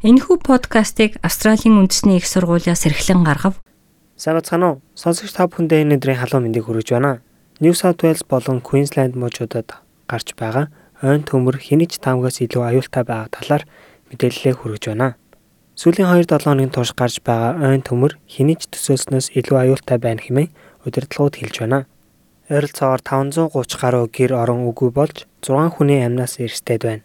Энэхүү подкастыг Австралийн үндэсний их сургуулиас эрхлэн гаргав. Сайн бацгаана уу? Сонсогч та бүхэндээ энэ өдрийн халуун мэндийг хүргэж байна. New South Wales болон Queensland мужуудад гарч байгаа ойн төмөр хинэж таамгаас илүү аюултай байгаа талаар мэдээлэлээ хүргэж байна. Сүүлийн 2-7 хоногийн турш гарч байгаа ойн төмөр хинэж төсөөлснөөс илүү аюултай байна хэмээн удирдлагууд хэлж байна. Ойролцоогоор 530 гаруй гэр орон үгүй болж 6 хүний амнаас эрсдээд байна.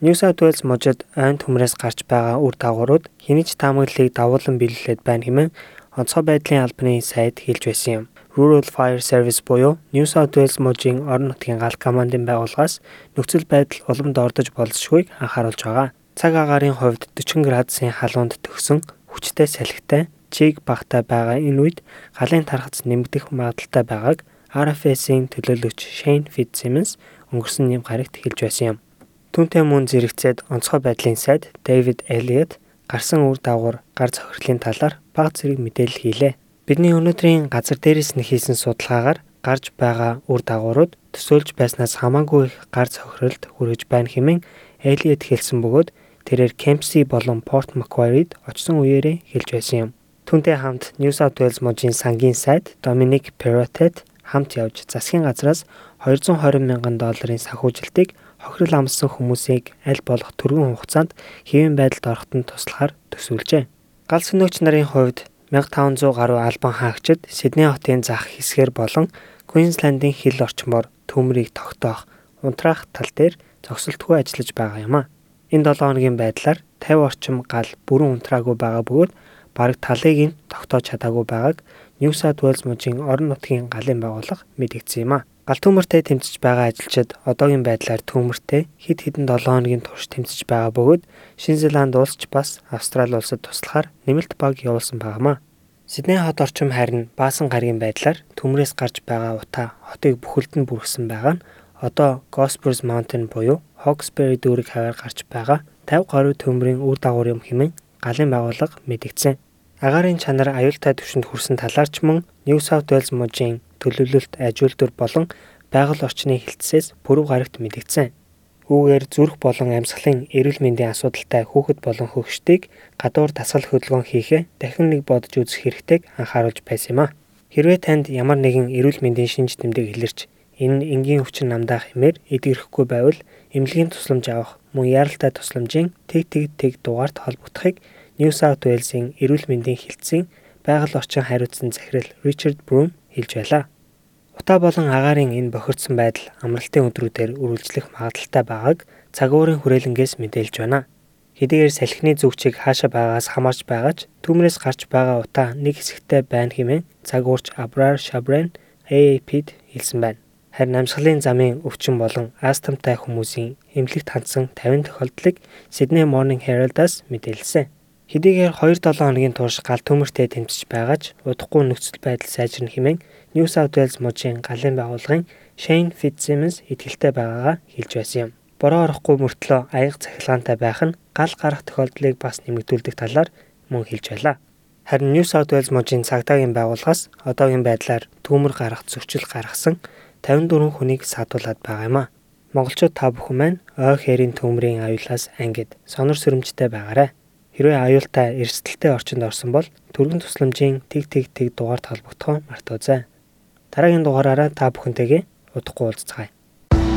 New South Wales мужид ойн төмрөөс гарч байгаа үр дагаврууд хяниж таамаглалыг давуулан биелүүлээд байна хэмээн онцгой байдлын албаны сайд хэлж байсан юм. Rural Fire Service буюу New South Wales мужийн орон нутгийн гал командын байгууллагаас нөхцөл байдал уламд ордож болзошгүйг анхааруулж байгаа. Цаг агаарын хувьд 40 градусын халуунд төгсөн хүчтэй салхитай чиг багтай байгаа энэ үед галын тархац нэмэгдэх магадaltaй байгааг RFS-ийн төлөөлөгч Shane Fitzsimmons өнгөрсөн нэм гарагт хэлж байсан юм. Түүнтэй мөн зэрэгцээд онцгой байдлын сайд Дэвид Элиот гарсан үр дагавар гар цохирлын талаар бага зэрэг мэдээлэл хийлээ. Бидний өнөөдрийн газар дээрээс нь хийсэн судалгаагаар гарч байгаа үр дагаврууд төсөөлж байснаас хамаагүй их гар цохиролд хүрэж байна хэмээн Элиот хэлсэн бөгөөд тэрээр Кемпси болон Порт Макварид очсон үеэрээ хэлж байсан юм. Түүнтэй хамт New South Wales мужийн сангийн сайд Dominic Perrottet хамт явж засгийн газраас 220 мянган долларын санхүүжилтийг хохирол амссан хүмүүсийг аль болох түргэн хугацаанд хэвийн байдалд ороход нь туслахаар төсөөлжээ. Гал сүнөөгч нарын хувьд 1500 гаруй албан хаагчид Сидней хотын зах хэсгээр болон Квинсландын хил орчмоор төмрийг тогтоох унтраах тал дээр зогсолтгүй ажиллаж байгаа юм а. Энэ 7 хоногийн байдлаар 50 орчим гал бүрэн унтраагүй байгаа бөгөөд бараг талыг нь тогтоож чадаагүй байгааг New South Wales мужийн орон нутгийн галын байгууллага мэдгдсэн юм а. Гал төмөртэй тэмцэж байгаа ажилчид одоогийн байдлаар төмөртэй хэд хэдэн 7 хоногийн турш тэмцэж байгаа бөгөөд Шинэ Зеланд улс ч бас Австрали улсад туслахаар нэмэлт баг явуулсан байгаамаа. Сидней хот орчим харин баасан гарагийн байдлаар төмрөөс гарч байгаа утаа хотыг бүхэлд нь бүрхсэн байгаа нь одоо Gospers Mountain буюу Hawkesbury дүүрэг хаваар гарч байгаа 50 гаруй төмрийн үр дагавар юм хэмээн галын байгууллага мэдгдсэн. Агаарын чанар аюултай түвшинд хүрсэн талаарч мөн New South Wales мужийн төлөвлөлт ажилтнууд болон байгаль орчны хилцээс пүрэв гарагт мэдгдсэн. Үүгээр зүрх болон амьсгалын эрүүл мэндийн асуудалтай хүүхэд болон хөгшдийг гадуур дасгал хөдөлгөөн хийхээ дахин нэг бодож үзэх хэрэгтэйг анхааруулж байсан юм а. Хэрвээ танд ямар нэгэн эрүүл мэндийн шинж тэмдэг илэрч энэ энгийн өвчин намдаах хэмээр эдгэрхгүй байвал эмнэлгийн тусламж авах мөн яралтай тусламжийн тэг тэг тэг дугаард холбогдохыг New South Wales-ийн эрүүл мэндийн хилцээний байгаль орчин хариуцсан захирал Richard Broom хэлж байлаа. Утаа болон агаарын энэ бохирдсон байдал амралтын өдрүүдээр үргэлжлэх магадaltaй байгааг цагуурын хүрээлэнгээс мэдээлж байна. Хэдийгээр салхины зүгчийг хаашаа байгаас хамаарч байгаач түүмрээс гарч байгаа утаа нэг хэсэгтэй байна хэмээн цагуурч Абрар Шабрен AAP-д хэлсэн байна. Харин амьсгалын замын өвчин болон астмтай хүмүүсийн эмнэлэгт хандсан 50 тохиолдлыг Sydney Morning Herald-аас мэдээлсэн. Хэдийгээр 2-7 хоногийн турш гал төмөртэй тэмцэж байгаач удахгүй нөхцөл байдал сайжирна хэмээн New South Wales мужийн галын байгууллагын Shane Fitzsimmons итгэлтэй байгаагаа хэлж байсан юм. Бороо орохгүй мөртлөө аяга цахилгаантай байх нь гал гарах тохиолдлыг бас нэмэгдүүлдэг талаар мөн хэлж байлаа. Харин New South Wales мужийн цагдаагийн байгууллагаас одоогийн байдлаар төмөр гарах зөрчил гаргасан 54 хүнийг садуулаад байгаа юм а. Монголчууд та бүхэн маань ой хэрийн төмрийн аюулаас ангид сонор сүрэмжтэй байгаарай. Хэрвээ аюултай эрсдэлтэй орчинд орсон бол төргөн тусламжийн тэг тэг тэг дугаард холбогдохоо мартаоцай. Дараагийн дугаараараа та бүхэнтэйгээ удахгүй уулзцгаая.